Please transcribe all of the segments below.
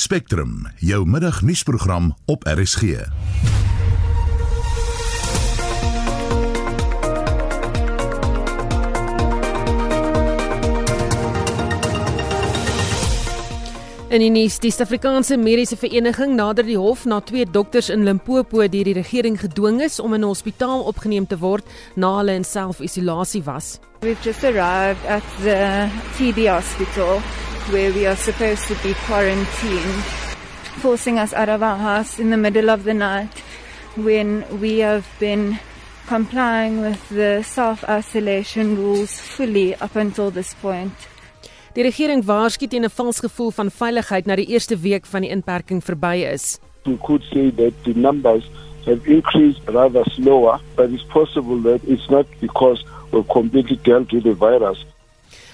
Spectrum, jou middagnuusprogram op RSG. In die nuus, die Suid-Afrikaanse Mediese Vereniging nader die hof na twee dokters in Limpopo deur die regering gedwing is om in 'n hospitaal opgeneem te word na hulle in self-isolasie was. We've just arrived at the TB hospital where we are supposed to be quarantined, forcing us out of our house in the middle of the night when we have been complying with the self isolation rules fully up until this point. Die regering waarsku teen 'n vals gevoel van veiligheid na die eerste week van die inperking verby is. We could say that the numbers have increased rather slower, but it's possible that it's not because we've completely dealt with the virus.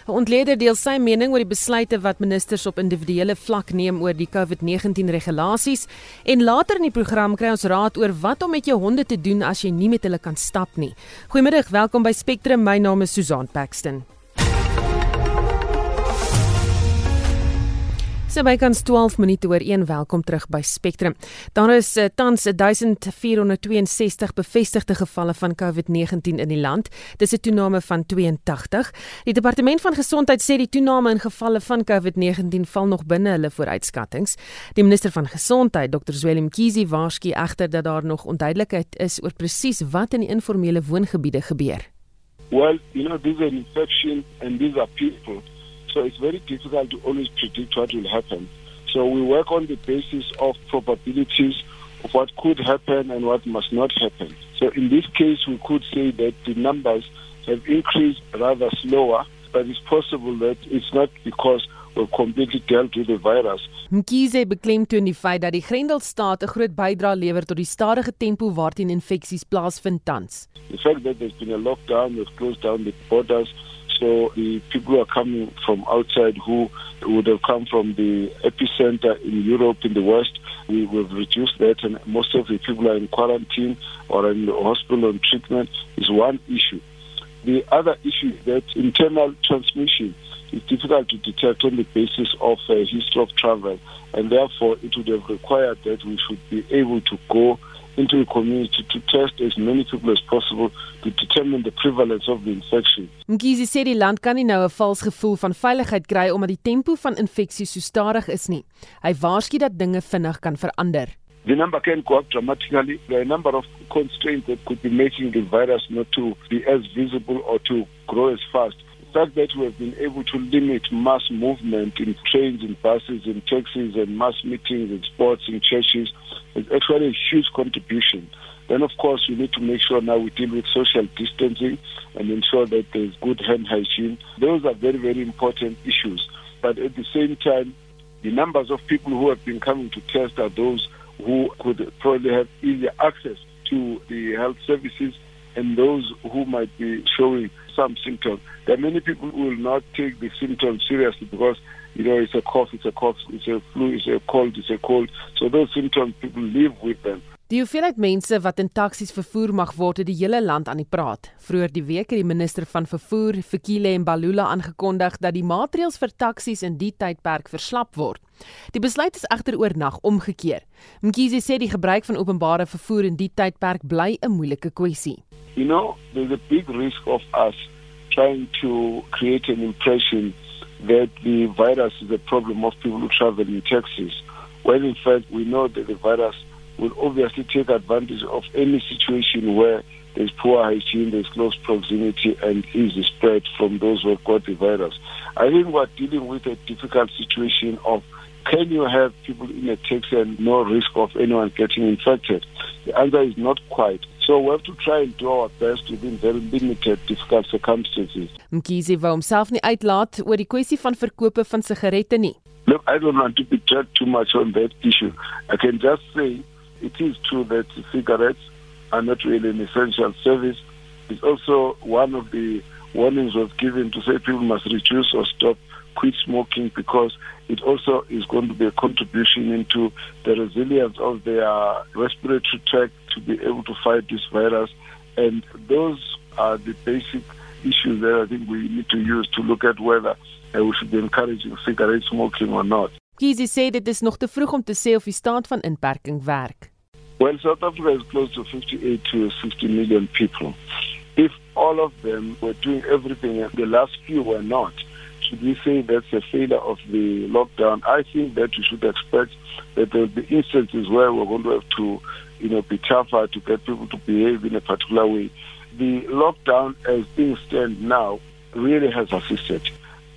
'n Ontleder deel sy mening oor die besluite wat ministers op individuele vlak neem oor die COVID-19 regulasies en later in die program kry ons raad oor wat om met jou honde te doen as jy nie met hulle kan stap nie. Goeiemiddag, welkom by Spectrum. My naam is Susan Paxton. So bykans 12 minute oor 1 welkom terug by Spectrum. Daar is uh, tans 1462 bevestigde gevalle van COVID-19 in die land. Dis 'n toename van 82. Die departement van gesondheid sê die toename in gevalle van COVID-19 val nog binne hulle vooruitskattinge. Die minister van gesondheid, Dr. Zweli Mkhize, waarsku egter dat daar nog onduidelikheid is oor presies wat in die informele woongebiede gebeur. Well, you know, this is an infection and these are people. So it's very difficult to always predict what will happen. So we work on the basis of probabilities of what could happen and what must not happen. So in this case, we could say that the numbers have increased rather slower, but it's possible that it's not because we've completely dealt with the virus. Mkhize beklemtoon die feit dat die Grendelstaat 'n groot bydrae lewer tot die stadige tempo waarteen infeksies plaasvind tans. The fact that there's been a lockdown, we've closed down the borders, So the people are coming from outside who would have come from the epicenter in Europe in the West, we have reduced that and most of the people are in quarantine or in the hospital on treatment is one issue. The other issue is that internal transmission is difficult to detect on the basis of a history of travel and therefore it would have required that we should be able to go into the community to test as many people as possible to determine the prevalence of the infection. Mkhize sê die land kan nie nou 'n vals gevoel van veiligheid kry omdat die tempo van infeksie so stadig is nie. Hy waarsku dat dinge vinnig kan verander. The number can go up dramatically. There are a number of constraints that could be making the virus not to be as visible or to grow as fast. Fact that we have been able to limit mass movement in trains, in buses, in taxis, and mass meetings, in sports, in churches, is actually a huge contribution. Then, of course, we need to make sure now we deal with social distancing and ensure that there's good hand hygiene. Those are very, very important issues. But at the same time, the numbers of people who have been coming to test are those who could probably have easier access to the health services and those who might be showing some symptoms. There are many people who will not take the symptoms seriously because you know, it's a cough, it's a cough, it's a flu, it's a cold, it's a cold. So those symptoms people live with them. Die hoeveelheid mense wat in taksies vervoer mag word, het die hele land aan die praat. Vroeër die week het die minister van vervoer, Fikile Mbalula, aangekondig dat die maatreëls vir taksies in die tydperk verslap word. Die besluit is egter oornag omgekeer. Mkhize sê die gebruik van openbare vervoer in die tydperk bly 'n moeilike kwessie. You know, there's a big risk of us trying to create an impression that the virus is a problem of people who travel in taxis, when in fact we know that the virus will obviously take advantage of any situation where there's poor hygiene, there's close proximity, and easy spread from those who have got the virus. I think we're dealing with a difficult situation of can you have people in a taxi and no risk of anyone getting infected? The answer is not quite. So we have to try and do our best within very limited difficult circumstances. Mkhize wou homself nie uitlaat oor die kwessie van verkope van sigarette nie. Look, I don't want to be too much on that issue. I can just say it is true that cigarettes are not really an essential service. It's also one of the warnings was given to say people must reduce or stop quit smoking because it also is going to be a contribution into the resilience of their respiratory tract to be able to fight this virus. And those are the basic issues that I think we need to use to look at whether uh, we should be encouraging cigarette smoking or not. Kiesi sê dit is nog te vroeg om te sê of die staat van inperking werk. Well, South Africa is close to 58 to 60 million people. If all of them were doing everything and the last few were not, should we say that's a failure of the lockdown? I think that we should expect that there will be instances where we're going to have to, you know, be tougher to get people to behave in a particular way. The lockdown, as things stand now, really has assisted.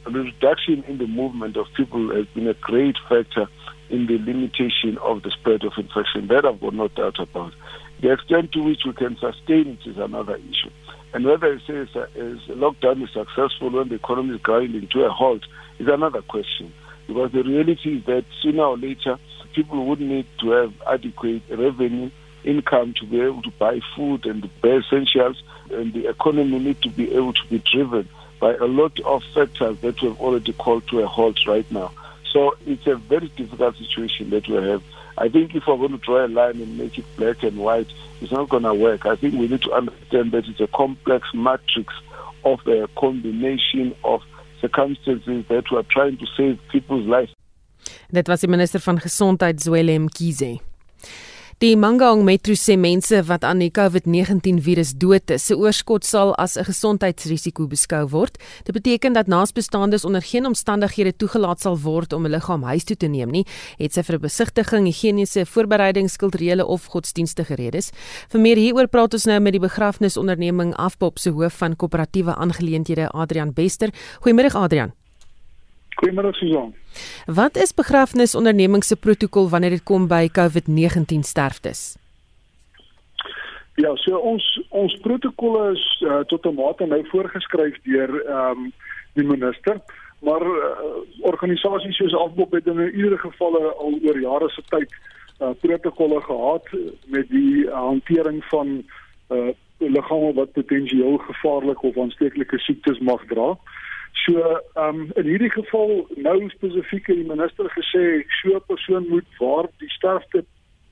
The reduction in the movement of people has been a great factor in the limitation of the spread of infection. That I've got no doubt about. The extent to which we can sustain it is another issue. And whether it says is lockdown is successful when the economy is grinding to a halt is another question. Because the reality is that sooner or later, people would need to have adequate revenue, income to be able to buy food and buy essentials, and the economy need to be able to be driven by a lot of factors that we have already called to a halt right now. So it's a very difficult situation that we have. I think if we're going to draw a line and make it black and white, it's not going to work. I think we need to understand that it's a complex matrix of a combination of circumstances that we are trying to save people's lives. Dit was die minister van gesondheid Zwelem Kize. Die Mangaung Metro sê mense wat aan die COVID-19 virus dood is, se oorskot sal as 'n gesondheidsrisiko beskou word. Dit beteken dat naasbestaandes onder geen omstandighede toegelaat sal word om 'n liggaam huis toe te neem nie, het sy vir 'n besigtiging, higieniese voorbereidings, kulturele of godsdienstige redes. Vir meer hieroor praat ons nou met die begrafnisonderneming Afpop se hoof van koöperatiewe aangeleenthede Adrian Bester. Goeiemôre Adrian. Goeiemôre Susan. Wat is begrafnisonderneming se protokol wanneer dit kom by COVID-19 sterftes? Ja, so ons ons protokolle is uh, tot 'n mate nou voorgeskryf deur ehm um, die minister, maar uh, organisasies soos Afbop het in ieder geval al oor jare se tyd uh, protokolle gehad met die uh, hantering van uh, liggame wat potensieel gevaarlike of aansteeklike siektes mag dra. Uh, So, ehm um, in hierdie geval nou spesifiek het die minister gesê so 'n persoon moet waar die sterfte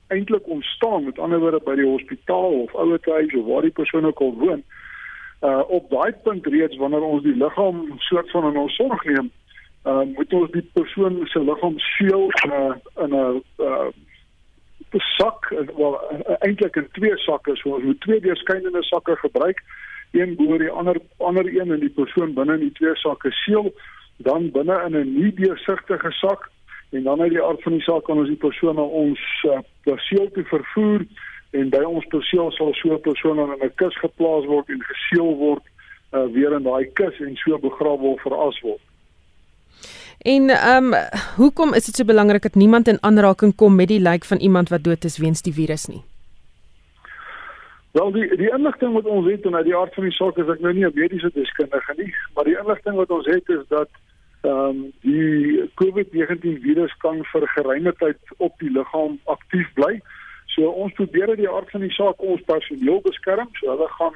eintlik ontstaan, met ander woorde by die hospitaal of ouerhuis of waar die persoon ook al woon. Uh op daai punt reeds wanneer ons die liggaam soort van in ons sorg neem, uh moet ons die persoon se liggaam seël in 'n in 'n uh sak, wel eintlik in twee sakke, so ons moet twee deurskynende sakke gebruik een behoort die ander ander een in die persoon binne in die twee sakke seël dan binne in 'n nie deursigtige sak en dan uit die aard van die saak kan ons die persoon na ons uh, perseel toe vervoer en by ons perseel sal so 'n persoon dan in 'n kus geplaas word en geseël word uh, weer in daai kus en so begrawe word veras word. En ehm um, hoekom is dit so belangrik dat niemand in aanraking kom met die lijk van iemand wat dood is weens die virus nie? Wel die die inligting wat ons het en uit die aard van die saak is ek nou nie 'n mediese deskundige nie, maar die inligting wat ons het is dat ehm um, die COVID-19 virus kan vir geruime tyd op die liggaam aktief bly. So ons probeer uit die aard van die saak ons personeel beskerm. So hulle gaan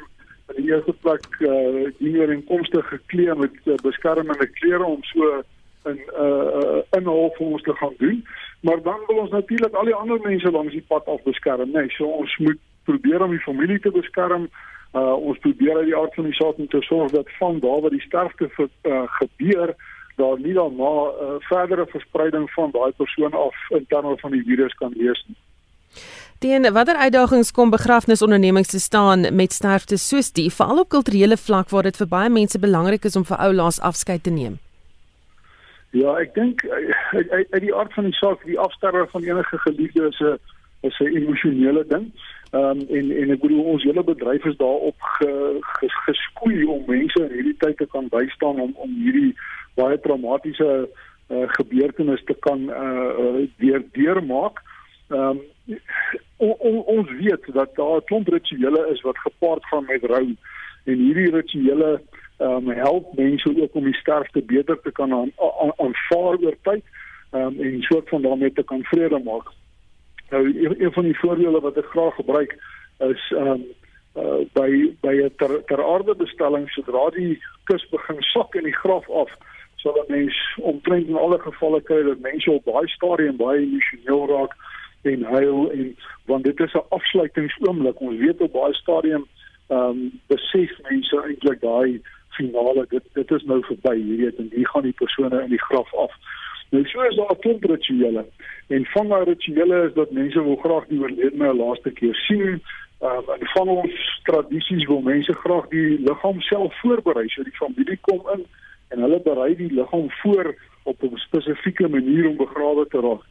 in die eerste plek eh uh, hier in komste geklee met uh, beskermende klere om so 'n eh uh, inhou vir ons te gaan doen. Maar dan wil ons natuurlik al die ander mense langs die pad af beskerm, né? Nee, so ons moet probeer om die familie te beskerm. Uh ons probeer uit die aard van die saak om te sorg dat van daar waar die sterfte vir, uh, gebeur daar nie dan na uh, verdere verspreiding van daai persoon af in terme van die virus kan wees nie. Dien watter uitdagings kom begrafnisondernemings te staan met sterfte soos die veral op kulturele vlak waar dit vir baie mense belangrik is om vir ou laas afskeid te neem? Ja, ek dink uit, uit die aard van die saak die afsterwe van enige geliefde is 'n is 'n emosionele ding. Ehm um, en en ek bedoel ons hele bedryf is daarop ge, ges, geskoei om mense in hierdie tyd te kan bystaan om om hierdie baie traumatiese uh, gebeurtenis te kan uh, uh deur deurmaak. Ehm um, on, on, ons weet dat daar 'n klomp rituele is wat gepaard gaan met rou en hierdie rituele ehm um, help mense ook om die sterfte beter te kan aanvaar oor tyd ehm um, en soort van daarmee te kan vrede maak. Nou een, een van die voorbeelde wat ek graag gebruik is ehm um, uh, by by 'n ter, ter aarde bestelling sodra die kus begin sak in die graf af sal dat mens omtrent in alle gevalle kry dat mense op baie stadium baie emosioneel raak en huil en want dit is 'n afsluitingsoomblik. Ons weet op baie stadium ehm um, besef mense eintlik daai finale dit dit is nou verby jy weet en hier gaan die persone in die graf af Nou so is daar klomp rituele. En van daai rituele is dat mense wil graag die oorledene 'n laaste keer sien. Um, en van ons tradisies wil mense graag die liggaam self voorberei. So die familie kom in en hulle berei die liggaam voor op 'n spesifieke manier om begrawe te raak.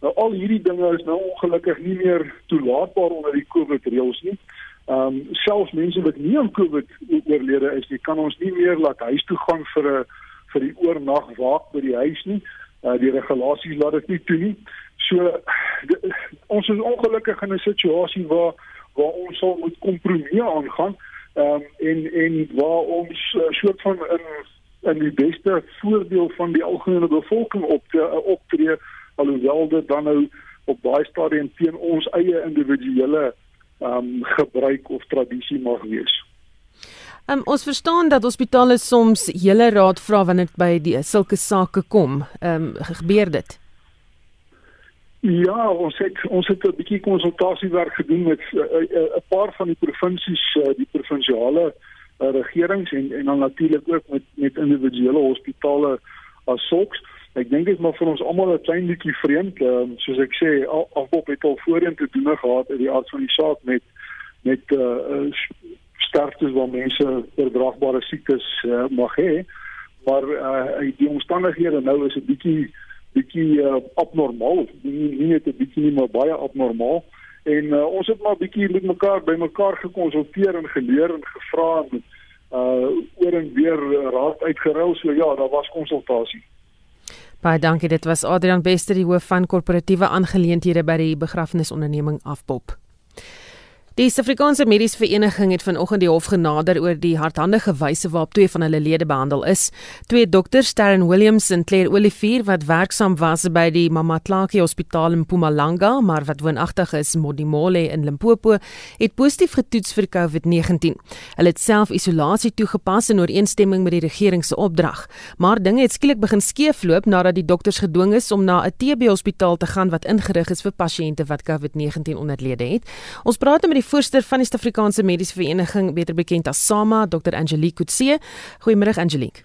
Nou al hierdie dinge is nou ongelukkig nie meer toelaatbaar onder die COVID reëls nie. Ehm um, selfs mense wat nie aan COVID oorlede is, jy kan ons nie meer laat huis toe gaan vir 'n vir die oornag waak by die huis nie. Uh, die regulasies laat dit nie toe nie. So die, ons is ongelukkig in 'n situasie waar waar ons sal moet kompromie aangaan ehm um, en en waar ons uh, soort van in in die beste voordeel van die algemene bevolking op te, uh, optree alhoewel dit dan nou op baie stadium teen ons eie individuele ehm um, gebruik of tradisie mag wees. Um, ons verstaan dat hospitale soms hele raad vra wanneer dit by die sulke sake kom. Ehm um, gebeur dit? Ja, ons het ons het 'n bietjie konsultasiewerk gedoen met eh, eh, eh, 'n uh, uh, paar van die provinsies, uh, die provinsiale uh, regerings en en dan natuurlik ook met met individuele hospitale as sulks. Ek dink dit is maar vir ons almal 'n klein bietjie vreemd, um, soos ek sê, afop het al voorheen te doen gehad uit die aard van die saak met met uh, uh sterftes waar mense oordraagbare siektes uh, mag hê. Maar uh die omstandighede nou is 'n bietjie bietjie uh, abnormaal. Nie, nie net 'n bietjie nie, maar baie abnormaal. En uh, ons het maar bietjie met mekaar by mekaar gekonsulteer en geleer en gevra en uh oor en weer raad uitgeruil. So ja, daar was konsultasie. Baie dankie. Dit was Adrian Bester, die hoof van korporatiewe aangeleenthede by die begrafnisonderneming Afpop. Die Suid-Afrikaanse Mediese Vereniging het vanoggend die hof genader oor die hardhandige wyse waarop twee van hulle lede behandel is. Twee dokters, Darren Williams en Claire Olivier, wat werksaam was by die Mamatlake Hospitaal in Mpumalanga, maar wat woonagtig is in Modimolle in Limpopo, het positief getoets vir COVID-19. Hulle het self-isolasie toegepas in ooreenstemming met die regering se opdrag. Maar dinge het skielik begin skeefloop nadat die dokters gedwing is om na 'n TB-hospitaal te gaan wat ingerig is vir pasiënte wat COVID-19 onderlede het. Ons praat met voorsteur van die Suid-Afrikaanse Mediese Vereniging, beter bekend as SAMA, Dr. Angelique Kutse. Goeiemôre Angelique.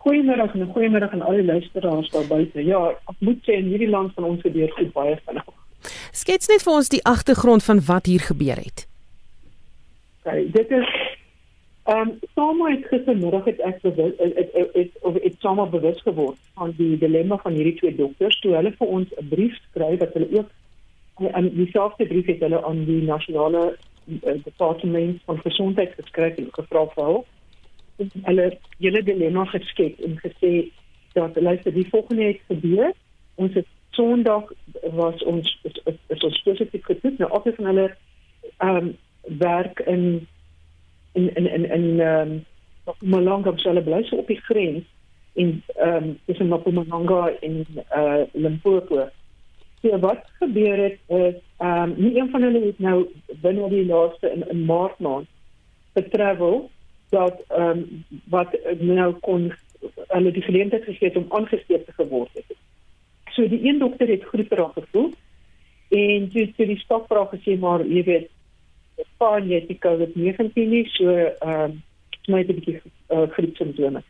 Goeiemôre en goeiemôre aan al die luisteraars daar buite. Ja, ek moet sê in hierdie land van ons gebeur goed baie vinnig. Skets net vir ons die agtergrond van wat hier gebeur het. Okay, dit is ehm um, SAMA het gistermiddag het ek bewus het het of het SAMA bewus geword van die dilemma van hierdie twee dokters toe hulle vir ons 'n brief skryf dat hulle ook en dieselfde brief het hulle aan die nasionale uh, departement van gesondheid geskryf en gevra vir hulp. Hulle hele dilemma geskep en gesê dat luister die volgende het gebeur. Ons het Sondag was ons is, is, is ons spesifiek gedoen nou altyd van hulle ehm um, werk in in in in in ehm um, Malanga hulle bly so op die grens en ehm um, in Mpumalanga in eh uh, Limpopo So wat gebeur het is ehm um, nie een van hulle het nou binne die laaste in, in Maart maand getravel dat ehm um, wat nou kon hulle die geleentheid gegee het om aangesteek te geword het. So die een dokter het groepe raak gevoel en toe het die stofvra gesê maar jy weet span jy het die COVID-19 nie so ehm um, my 'n bietjie uh, griep simptome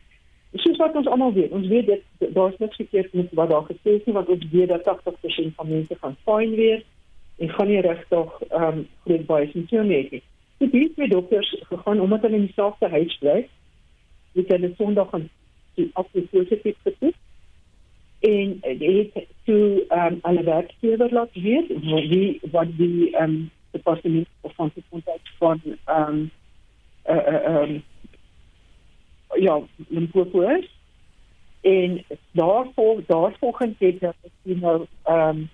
soos wat ons almal weet, ons weet dit daar's niks verkeerd met wat daar gesê is nie, want ons weet dat 80% van mense gaan fyn wees en gaan nie regtig ehm um, groot baie simptome hê nie. Die twee dokters gegaan omdat hulle in dieselfde huis bly, het hulle Sondag aan die afgesluit getoets en dit het toe ehm um, alle werkgewer laat weet wie wat die ehm um, departement van gesondheid van ehm um, eh uh, ehm uh, um, ja, Limpopo is. En daarvoor daarvolgens het ek nou ehm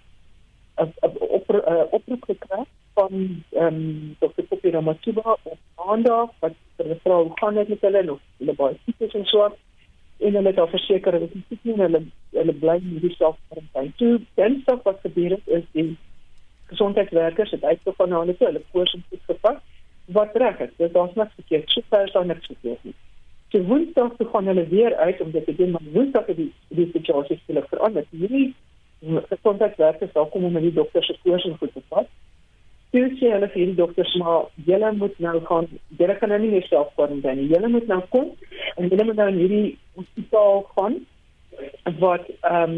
um, op uh, oproep gekry van ehm um, Dr. Popira Matuba op maandag wat vir die vrou gaan net met hulle nog hulle baie siekes en so en hulle het al verseker dat dit nie hulle hulle bly in die selfkwarantyne. Toe dinsdag wat gebeur het is die gesondheidswerkers het uitgegaan na hulle toe, hulle koers en goed gepas. Wat reg is, dis daar's niks verkeerd. So ver is daar niks verkeerd nie. So woensdag toe gaan hulle weer uit om dit te doen, maar woensdag het die die situasie skielik verander. Hierdie gesondheidswerkers daar kom om met die dokters se koers en goed te pas. Toe sê hulle vir die dokters maar julle moet nou gaan, julle kan nou nie meer self kwarantyne nie. Julle moet nou kom en julle moet nou in hierdie hospitaal gaan wat ehm um,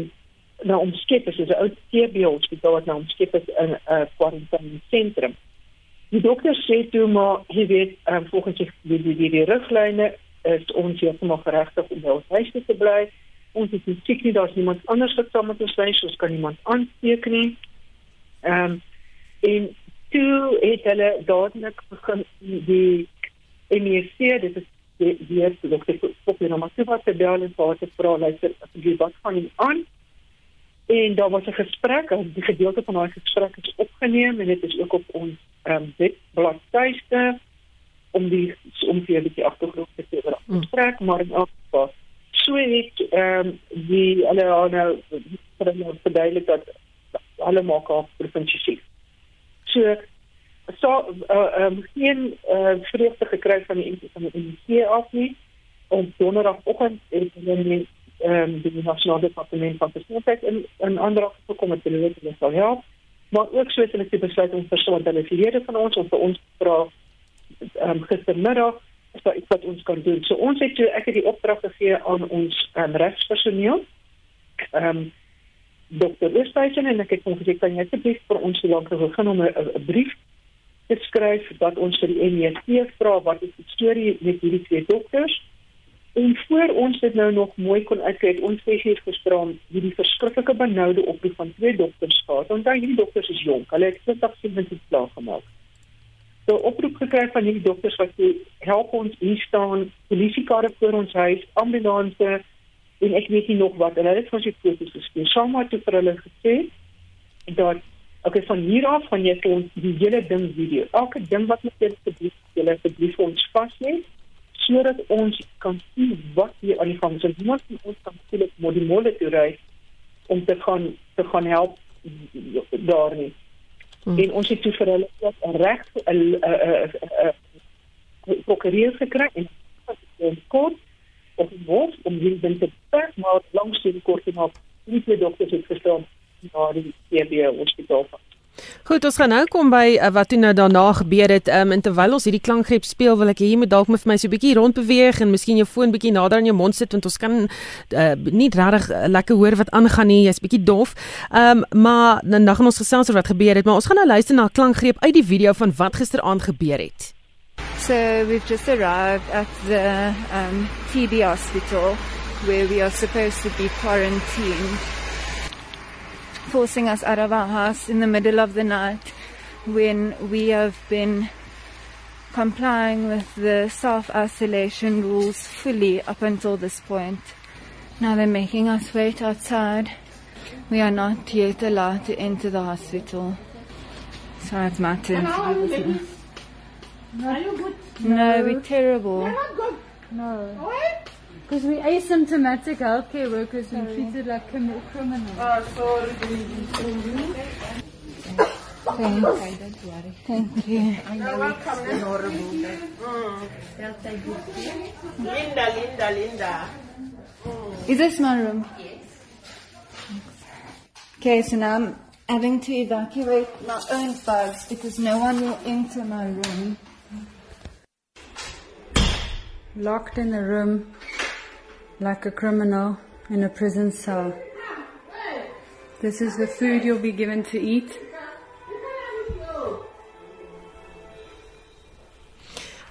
nou omskep is, is 'n ou TB hospitaal wat nou omskep is in 'n uh, kwarantaine sentrum. Die dokter sê toe maar hy weet um, volgens die, die, die, die riglyne is ons heeltemal geregtig om by ons huis te bly. Ons is nie seker nie daar's iemand anders wat saam met ons bly, ons kan iemand aansteek nie. Ehm um, en toe het hulle dadelik begin die MEC dit is die die eerste dokter nommer 2 wat te bel en vir te vra luister asseblief wat gaan nie aan en daar was 'n gesprek en die gedeelte van daai gesprek is opgeneem en dit is ook op ons ehm um, webbladsyste om die om vir 'n bietjie agtergrond te gee oor die gesprek mm. maar in elk geval. So het ehm um, die hulle nou vir hulle verduidelik dat alle maak af provinsies so so uh, um, geen uh, vreugde gekry van die van die NC af nie. Om donderdagoggend het hulle die ehm um, die nasionale departement van gesondheid in in aanraak gekom met hulle wat sal help. Maar ook so het hulle besluit om verstaan hulle lede van ons om vir ons vra ehm um, gistermiddag is daar iets wat ons kan doen. So ons het ek het die opdrag gegee aan ons um, regspersoneel ehm um, dokter Oosthuizen en ek het hom gesê kan jy asseblief vir ons so lank begin om 'n brief te skryf dat ons vir die MEC vra wat is die storie met hierdie twee dokters? En voor ons dit nou nog mooi kon uitkry ons spesifiek gespreek hierdie verskriklike benoude oproep van twee dokters gehad. Onthou hierdie dokters is jonk. Hulle het 2017 klaar gemaak so oproep gekry van hierdie dokters wat sê help ons hier staan polisiekarre voor ons huis ambulanse en ek weet nie nog wat en hulle het vir ons foto's gestuur saam met vir hulle gesê dat Okay, van hier af van jy kon die hele ding video. Elke ding wat met jou asseblief, jy asseblief ons vas lê sodat ons kan sien wat hier aan die gang is. Ons moet ons kan sien dit moet die mole toe ry om te gaan te gaan help daar nie. Hmm. En ons het toe vir hulle ook 'n reg 'n 'n prokureur gekry en kort of mos om hier binne te pas maar langs die kort en op nie die dokters het verstaan na die CB hospitaal van. Goed, ons gaan nou kom by uh, wat toe nou daarna gebeur het. Ehm um, terwyl ons hierdie klankgreep speel, wil ek hê jy moet dalk met my so 'n bietjie rondbeweeg en miskien jou foon bietjie nader aan jou mond sit want ons kan uh, nie regtig uh, lekker hoor wat aangaan nie. Jy's bietjie dof. Ehm um, maar dan dan gaan ons gesels oor wat gebeur het, maar ons gaan nou luister na 'n klankgreep uit die video van wat gisteraand gebeur het. So we've just arrived at the um TB hospital where we are supposed to be quarantined. Forcing us out of our house in the middle of the night when we have been complying with the self isolation rules fully up until this point. Now they're making us wait outside. We are not yet allowed to enter the hospital. So it's my turn to do this. Are you good? No, we're terrible. You're not good. No. What? Because we asymptomatic healthcare workers oh, and treated like criminals. Oh, sorry. Thank you. Thank you. You're welcome. Mm. Linda, Linda, Linda. Mm. Is this my room? Yes. Okay, so now I'm having to evacuate my own bugs because no one will enter my room. Locked in the room like a criminal in a prison cell. This is the food you'll be given to eat.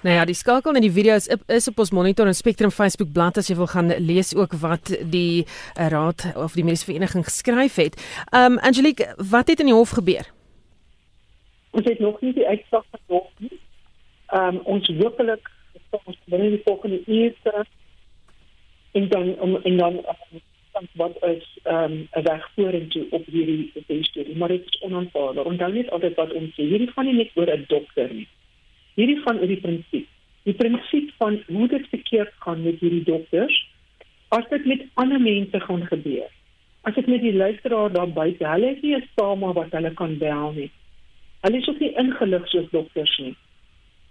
Nou ja, die skakel in die video is is op ons Monitor en Spectrum Facebook bladsy as jy wil gaan lees ook wat die uh, raad of die mediese vereniging geskryf het. Um Angelique, wat het in die hof gebeur? Ons het nog nie die uitslag gehoor nie. Um ons hopelik ons binne die volgende uur en dan om en dan dan wat is ehm um, 'n weg vorentoe op hierdie storie? Maar dit is onaanvaarbaar onthou net altyd wat ons sê. Hierdie gaan nie net oor 'n dokter nie. Hierdie gaan oor die prinsip. Die prinsip van hoe dit verkeerd gaan met hierdie dokters as dit met ander mense gaan gebeur. As dit met die luisteraar daar buite hulle is nie 'n sama wat hulle kan bel nie. Hulle is ook nie ingelig soos dokters nie.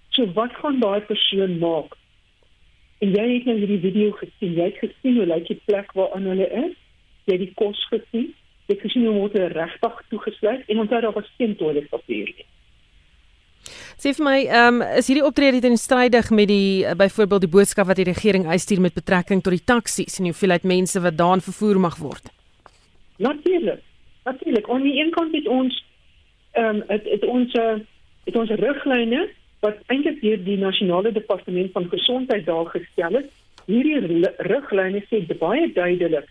So wat gaan daai persoon maak En jy het nou hierdie video gesien. Jy het gesien hoe lyk die plek waaraan hulle is. Jy het die kos gesien. Jy het gesien hoe word hulle regtig toegesluit en onthou daar was geen toiletpapier nie. Sê vir my, ehm um, is hierdie optrede teenstrydig met die uh, byvoorbeeld die boodskap wat die regering uitstuur met betrekking tot die taksies en hoeveelheid mense wat daarin vervoer mag word? Natuurlik. Natuurlik. Aan die een kant het ons ehm um, het, het ons uh, het ons riglyne wat eintlik deur die nasionale departement van gesondheid daar gestel is. Hierdie riglyne sê baie duidelik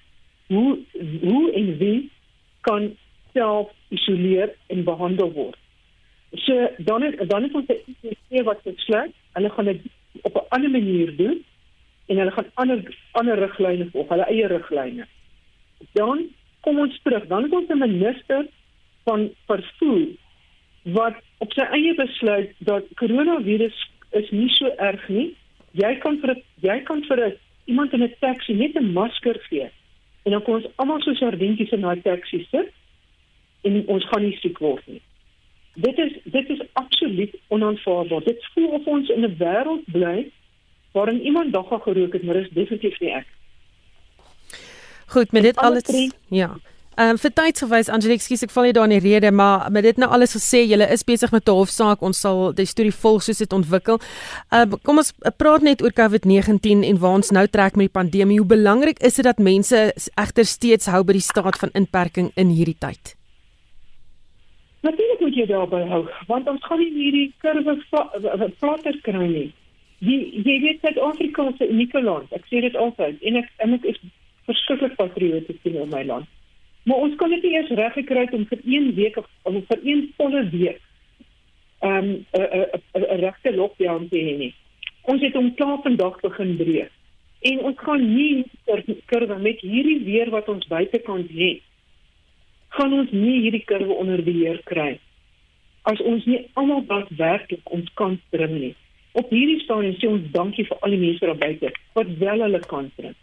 hoe hoe en wie kan self isoleer en behandel word. So dan is, dan is ons ICC wat besluit, hulle gaan dit op 'n ander manier doen en hulle gaan ander ander riglyne volg, hulle eie riglyne. Dan kom ons terug, dan is ons 'n minister van vervoer wat op sy eie besluit dat koronavirus is nie so erg nie. Jy kan vir jy kan vir 'n iemand in 'n taxi net 'n masker gee. En dan kom ons almal so sardientjies in daai taxi sit en ons gaan nie siek word nie. Dit is dit is absoluut onaanvaarbaar. Dit voel of ons in 'n wêreld bly waarin iemand dagga gerook het, maar dit is definitief nie ek. Goed, met dit alles ja. Ehm um, vir tydsgewys Angelique, skus ek val jy daar in die rede, maar met dit nou alles gesê, julle is besig met 'n hofsaak. Ons sal die storie volg soos dit ontwikkel. Ehm uh, kom ons praat net oor COVID-19 en waar ons nou trek met die pandemie. Hoe belangrik is dit dat mense egter steeds hou by die staat van inperking in hierdie tyd? Natuurlik moet jy daarby hou, want ons gaan nie hierdie kurwe platter kry nie. Die jy weet Suid-Afrika is 'n unieke land. Ek sê dit altyd en ek en ek is verskriklik patrioties teenoor my land. Maar ons kon dit nie eers reg gekry het om vir een week of, of vir een volle week ehm, 'n 'n regte lockdown te hê nie. Ons het om klaar vandag begin breek. En ons gaan nie kurwe met hierdie weer wat ons buitekant het. Gaan ons nie hierdie kurwe onder beheer kry as ons nie almal daadwerklik ons kans bring nie. Op hierdie stadium sê ons dankie vir al die mense daar buite wat wel hulle kans bring.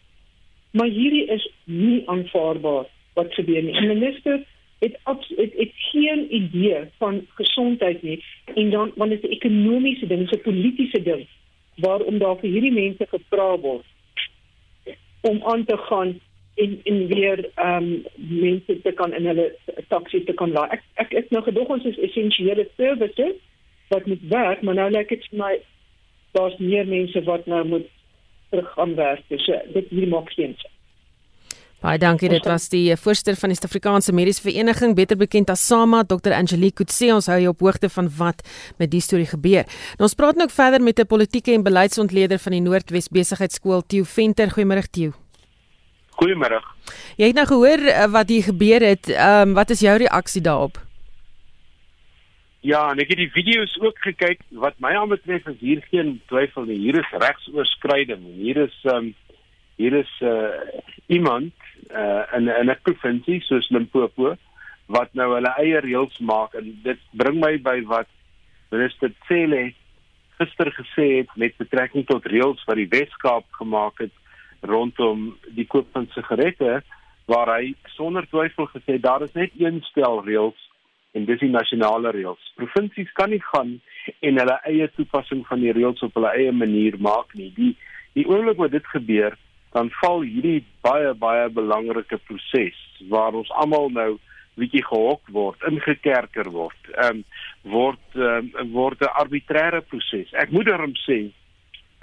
Maar hierdie is nie aanvaarbaar wat gebeur nie. Die minister het het, het geen idee van gesondheid nie en dan want dit is 'n ekonomiese ding, 'n politieke ding waarom daar vir hierdie mense gevra word om aan te gaan en en weer ehm um, mense te kan in hulle taksies te kan laai. Ek ek is nou gedog ons is essensiële services wat moet werk, maar nou lyk dit vir my daar's meer mense wat nou moet terug aan werk. So dit hier maak geen sin. Baie dankie. Dit was die eh, voorsteur van die Suid-Afrikaanse Mediese Vereniging, beter bekend as SAMA, Dr. Angelique Kutse. Ons hou jou op hoogte van wat met die storie gebeur. Nou ons praat nou verder met 'n politieke en beleidsontleder van die Noordwes Besigheidsskool, Theo Venter. Goeiemôre, Theo. Goeiemôre. Jy het nou gehoor eh, wat hier gebeur het. Ehm um, wat is jou reaksie daarop? Ja, en ek het die video's ook gekyk. Wat my aanbetref is hier geen twyfel nie. Hier is regsoorskriding. Hier is ehm um, hier is uh, iemand uh, in in 'n provinsie soos Limpopo wat nou hulle eie reëls maak en dit bring my by wat minister Cele gister gesê het met betrekking tot reëls wat die Weskaap gemaak het rondom die koop van sigarette waar hy sonder twyfel gesê daar is net een stel reëls en dis die nasionale reëls. Provinsies kan nie gaan en hulle eie toepassing van die reëls op hulle eie manier maak nie. Die die oomblik wat dit gebeur, dan val hierdie baie baie belangrike proses waar ons almal nou bietjie gehok word, ingekerker word. Ehm um, word um, word 'n arbitreëre proses. Ek moet daarom sê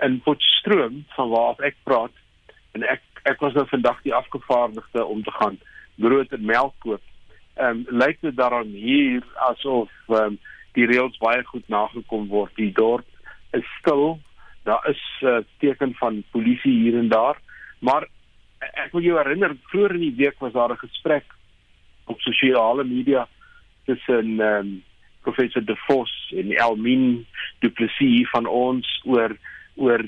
in Potchefstroom van waar ek praat en ek ek was nou vandag die afgevaardigde om te gaan brood en melk koop. Ehm um, lyk dit daarom hier asof ehm um, die reëls baie goed nagekom word. Die dorp is stil. Daar is 'n uh, teken van polisie hier en daar. Maar ek wil jou herinner, vroeër in die week was daar 'n gesprek op sosiale media tussen um, professor De Vos en Elmin Du Plessis van ons oor oor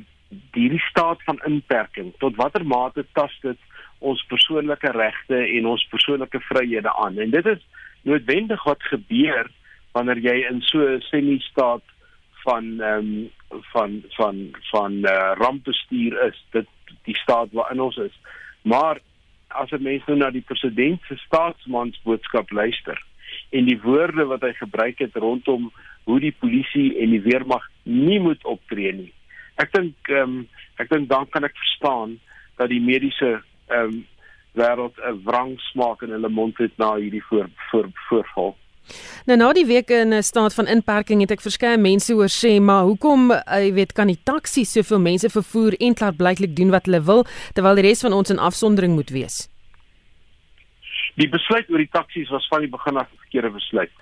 die staat van inperking. Tot watter mate tas dit ons persoonlike regte en ons persoonlike vryhede aan? En dit is noodwendig wat gebeur wanneer jy in so 'n semi-staat van ehm um, van van van uh, rampbestuur is. Dit die staat waarin ons is. Maar as 'n mens nou na die president se staatsmansboodskap luister en die woorde wat hy gebruik het rondom hoe die polisie en die weermag nie moet optree nie. Ek dink ehm um, ek dink dan kan ek verstaan dat die mediese ehm um, wêreld 'n wrang smaak in hulle mond het na hierdie voor voor voorval. Nou na die week in 'n staat van inperking het ek verskeie mense hoor sê, maar hoekom, jy weet, kan die taksies soveel mense vervoer en klaar blyklik doen wat hulle wil terwyl die res van ons in afsondering moet wees? Die besluit oor die taksies was van die begin af 'n verkeerde besluit.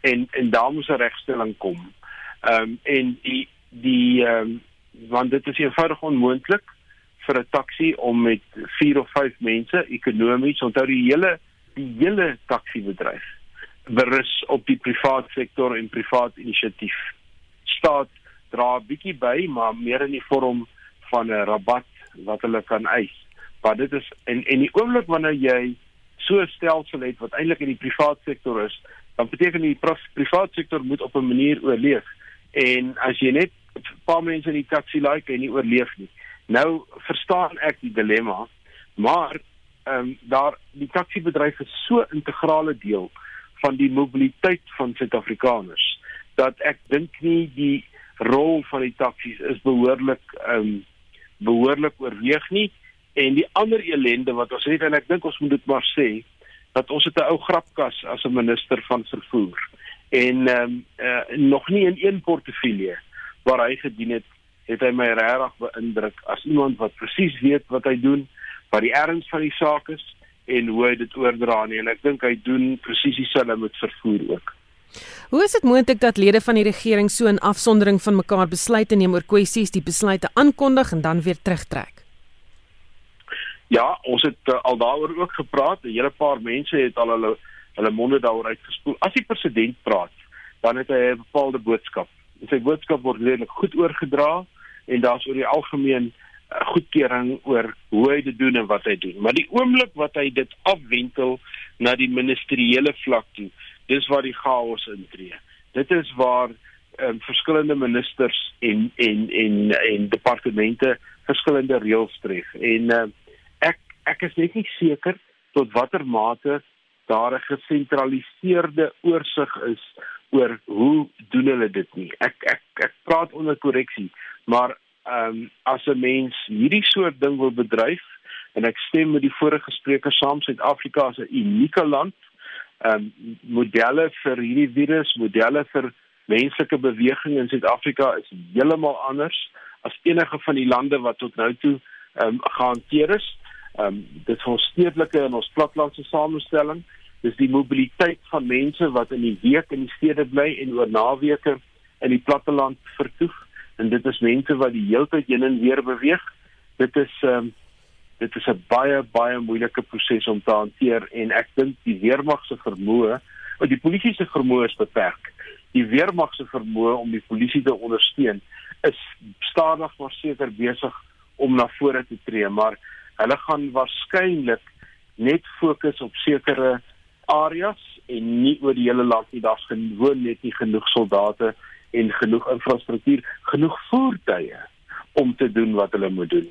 En en daar moes 'n regstelling kom. Ehm um, en die die ehm um, want dit is eenvoudig onmoontlik vir 'n taxi om met 4 of 5 mense ekonomies onthou die hele die hele taxi-bedryf berus op die privaat sektor en privaat inisiatief. Staat dra 'n bietjie by, maar meer in die vorm van 'n rabat wat hulle kan eis. Maar dit is en en die oomblik wanneer jy so 'n stelsel het wat eintlik in die privaat sektor is, dan beteken die privaat sektor moet op 'n manier oorleef. En as jy net 'n paar mense in die taxi like en nie oorleef nie. Nou verstaan ek die dilemma, maar ehm um, daar die taxi bedryf is so 'n integrale deel van die mobiliteit van Suid-Afrikaners dat ek dink nie die rol van die taksies is behoorlik ehm um, behoorlik oorweeg nie. En die ander elende wat ons het en ek dink ons moet dit maar sê dat ons het 'n ou grapkas as 'n minister van vervoer. En ehm um, uh, nog nie in een portefeulje waar hy gedien het het hy my regtig beïndruk as iemand wat presies weet wat hy doen wat die erns van die saak is en hoe hy dit oordra nie en ek dink hy doen presies dieselfde met vervoer ook. Hoe is dit moontlik dat lede van die regering so in afsondering van mekaar besluite neem oor kwessies, die besluite aankondig en dan weer terugtrek? Ja, ons het uh, al daaroor ook gepraat. 'n Hele paar mense het al hulle hulle monde daaroor uitgespoel. As die president praat, dan het hy 'n bepaalde boodskap. En sy boodskap word redelik goed oorgedra en daar's oor die algemeen goedkeuring oor hoe hy dit doen en wat hy doen. Maar die oomblik wat hy dit afwentel na die ministeriële vlak toe, dis waar die chaos intree. Dit is waar um, verskillende ministers en en en en departemente verskillende reëls tref. En uh, ek ek is net nie seker tot watter mate daar 'n gesentraliseerde oorsig is oor hoe doen hulle dit nie. Ek ek ek praat onder korreksie, maar ehm um, as 'n mens hierdie soort ding wil bedryf en ek stem met die vorige spreker saam Suid-Afrika is 'n unieke land. Ehm um, modelle vir hierdie virus, modelle vir menslike beweging in Suid-Afrika is heeltemal anders as enige van die lande wat tot nou toe ehm um, gehanteer is. Ehm um, dit is ons stedelike en ons platlandse samestelling. Dis die mobiliteit van mense wat in die week in die stede bly en oor naweke in die platteland vertoef en dit is mense wat die hele tyd heen en weer beweeg. Dit is ehm um, dit is 'n baie baie moeilike proses om te hanteer en ek dink die weermag se vermoë, of die polisie se vermoë is beperk. Die weermag se vermoë om die polisie te ondersteun is stadig maar seker besig om na vore te tree, maar hulle gaan waarskynlik net fokus op sekere areas en nie oor die hele land nie. Daar's gewoon net nie genoeg soldate en genoeg infrastruktuur, genoeg voertuie om te doen wat hulle moet doen.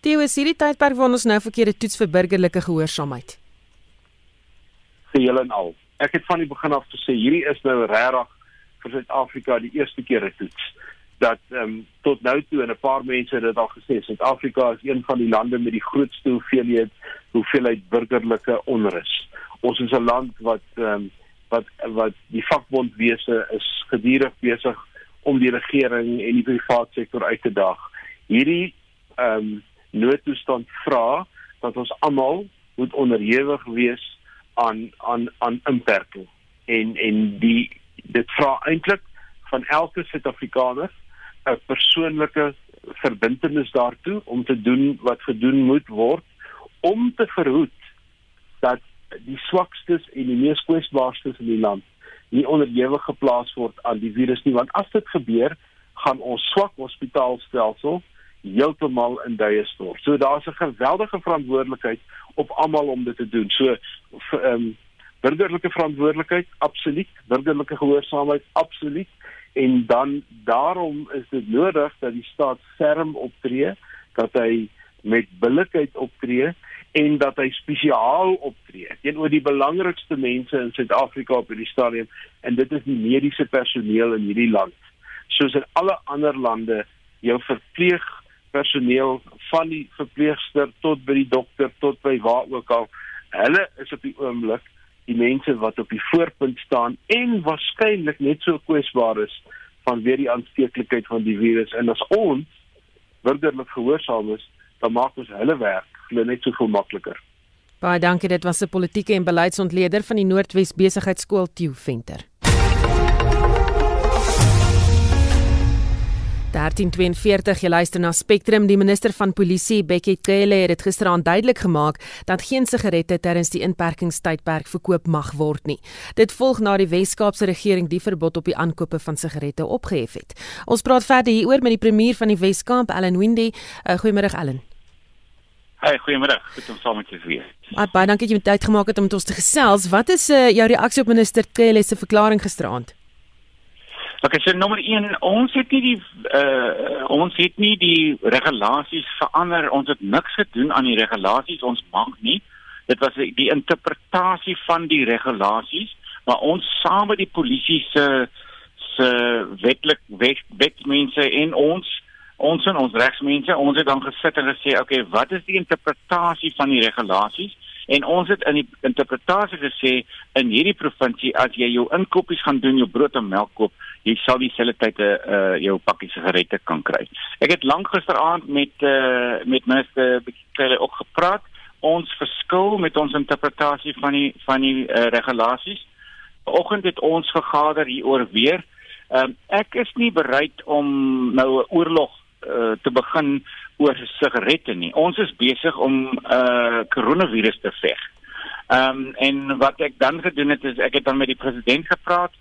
Theo, is hierdie tydperk waar ons nou verkeerde toets vir burgerlike gehoorsaamheid? Julle en al. Ek het van die begin af gesê hierdie is nou regtig vir Suid-Afrika die eerste keer 'n toets dat ehm um, tot nou toe en 'n paar mense het dit al gesê Suid-Afrika is een van die lande met die grootste hoeveelheid hoeveelheid burgerlike onrus. Ons is 'n land wat ehm um, wat wat die vakbondwese is gedurig besig om die regering en die private sektor uit te daag. Hierdie ehm um, noodtoestand vra dat ons almal moet onderhewig wees aan aan aan inperking en en die dit vra eintlik van elke Suid-Afrikaner 'n persoonlike verbintenis daartoe om te doen wat gedoen moet word om te verhoed dat die swakstes en die mees kwesbaarstes in die land nie onderhewig geplaas word aan die virus nie want as dit gebeur gaan ons swak hospitaalstelsel heeltemal in duie stort. So daar's 'n geweldige verantwoordelikheid op almal om dit te doen. So ehm um, burgerlike verantwoordelikheid absoluut, burgerlike gehoorsaamheid absoluut en dan daarom is dit nodig dat die staat ferm optree, dat hy met billikheid optree en dat hy spesiaal optree teenoor die belangrikste mense in Suid-Afrika op hierdie stadium en dit is die mediese personeel in hierdie land. Soos in alle ander lande, jou verpleegpersoneel van die verpleegster tot by die dokter tot by waar ook al, hulle is op die oomblik die mense wat op die voorpunt staan en waarskynlik net so kwesbaar is vanweer die aansteeklikheid van die virus en as ons burgerlik gehoorsaam is, dan maak ons hulle werk glo net soveel makliker. Baie dankie, dit was 'n politieke en beleidsontleder van die Noordwes Besigheidsskool Tieu Venter. 1342 jy luister na Spectrum die minister van polisie Bekkie Cele het dit gisteraand duidelik gemaak dat geen sigarette terwyl die inperkingstydperk verkoop mag word nie. Dit volg na die Wes-Kaapse regering die verbod op die aankope van sigarette opgehef het. Ons praat verder hieroor met die premier van die Wes-Kaap, Allan Windey. Uh, Goeiemôre Allan. Hey, goeiemôre. Goed om saam met jou te wees. Baie baie dankie dat jy tyd gemaak het om met ons te gesels. Wat is uh, jou reaksie op minister Cele se verklaring gisteraand? Okay, so nommer 1, ons het nie die uh ons het nie die regulasies verander. Ons het niks gedoen aan die regulasies. Ons mag nie. Dit was die interpretasie van die regulasies, maar ons saam met die polisie se se wetlik wet, wetmense en ons ons en ons regsmense, ons het dan gesit en gesê, okay, wat is die interpretasie van die regulasies? En ons het in die interpretasie gesê in hierdie provinsie as jy jou inkopies gaan doen, jou brood en melk koop, jy sal dieselfde tyd 'n uh, eh, jou pakkie sigarette kan kry. Ek het lank gisteraand met uh, met minister Bekele ook gepraat. Ons verskil met ons interpretasie van die van die uh, regulasies. Vanoggend het ons vergader hieroor weer. Um, ek is nie bereid om nou 'n oorlog uh, te begin oor sigarette nie. Ons is besig om 'n uh, koronavirus te veg. Ehm um, en wat ek dan gedoen het is ek het dan met die president gepraat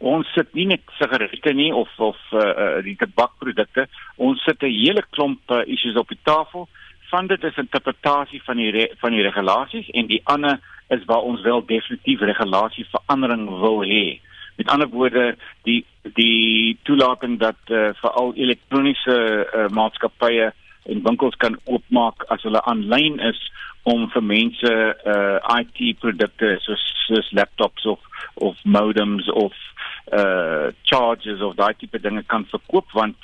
ons sit nie net sigarette nie of of uh, die tabakprodukte. Ons sit 'n hele klomp uh, issues op die tafel. Van dit is interpretasie van die van die regulasies en die ander is waar ons wel definitief regulasie verandering wil hê. Met ander woorde die die toelating dat uh, veral elektroniese uh, maatskappye en winkels kan oopmaak as hulle aanlyn is om vir mense uh, IT produkte soos soos laptops of of modems of uh charges of daai tipe dinge kan verkoop want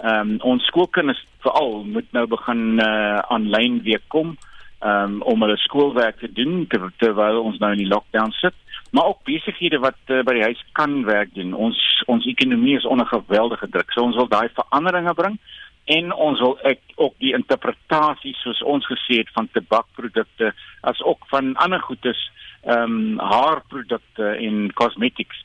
ehm um, ons skoolkinders veral moet nou begin uh aanlyn weer kom um, om hulle skoolwerk te doen ter, terwyl ons nou in die lockdown sit. Maar ook besighede wat uh, by die huis kan werk doen. Ons ons ekonomie is onder geweldige druk. So ons wil daai veranderinge bring en ons wil ek ook die interpretasie soos ons gesê het van tabakprodukte as ook van ander goedes ehm um, haarprodukte en cosmetics.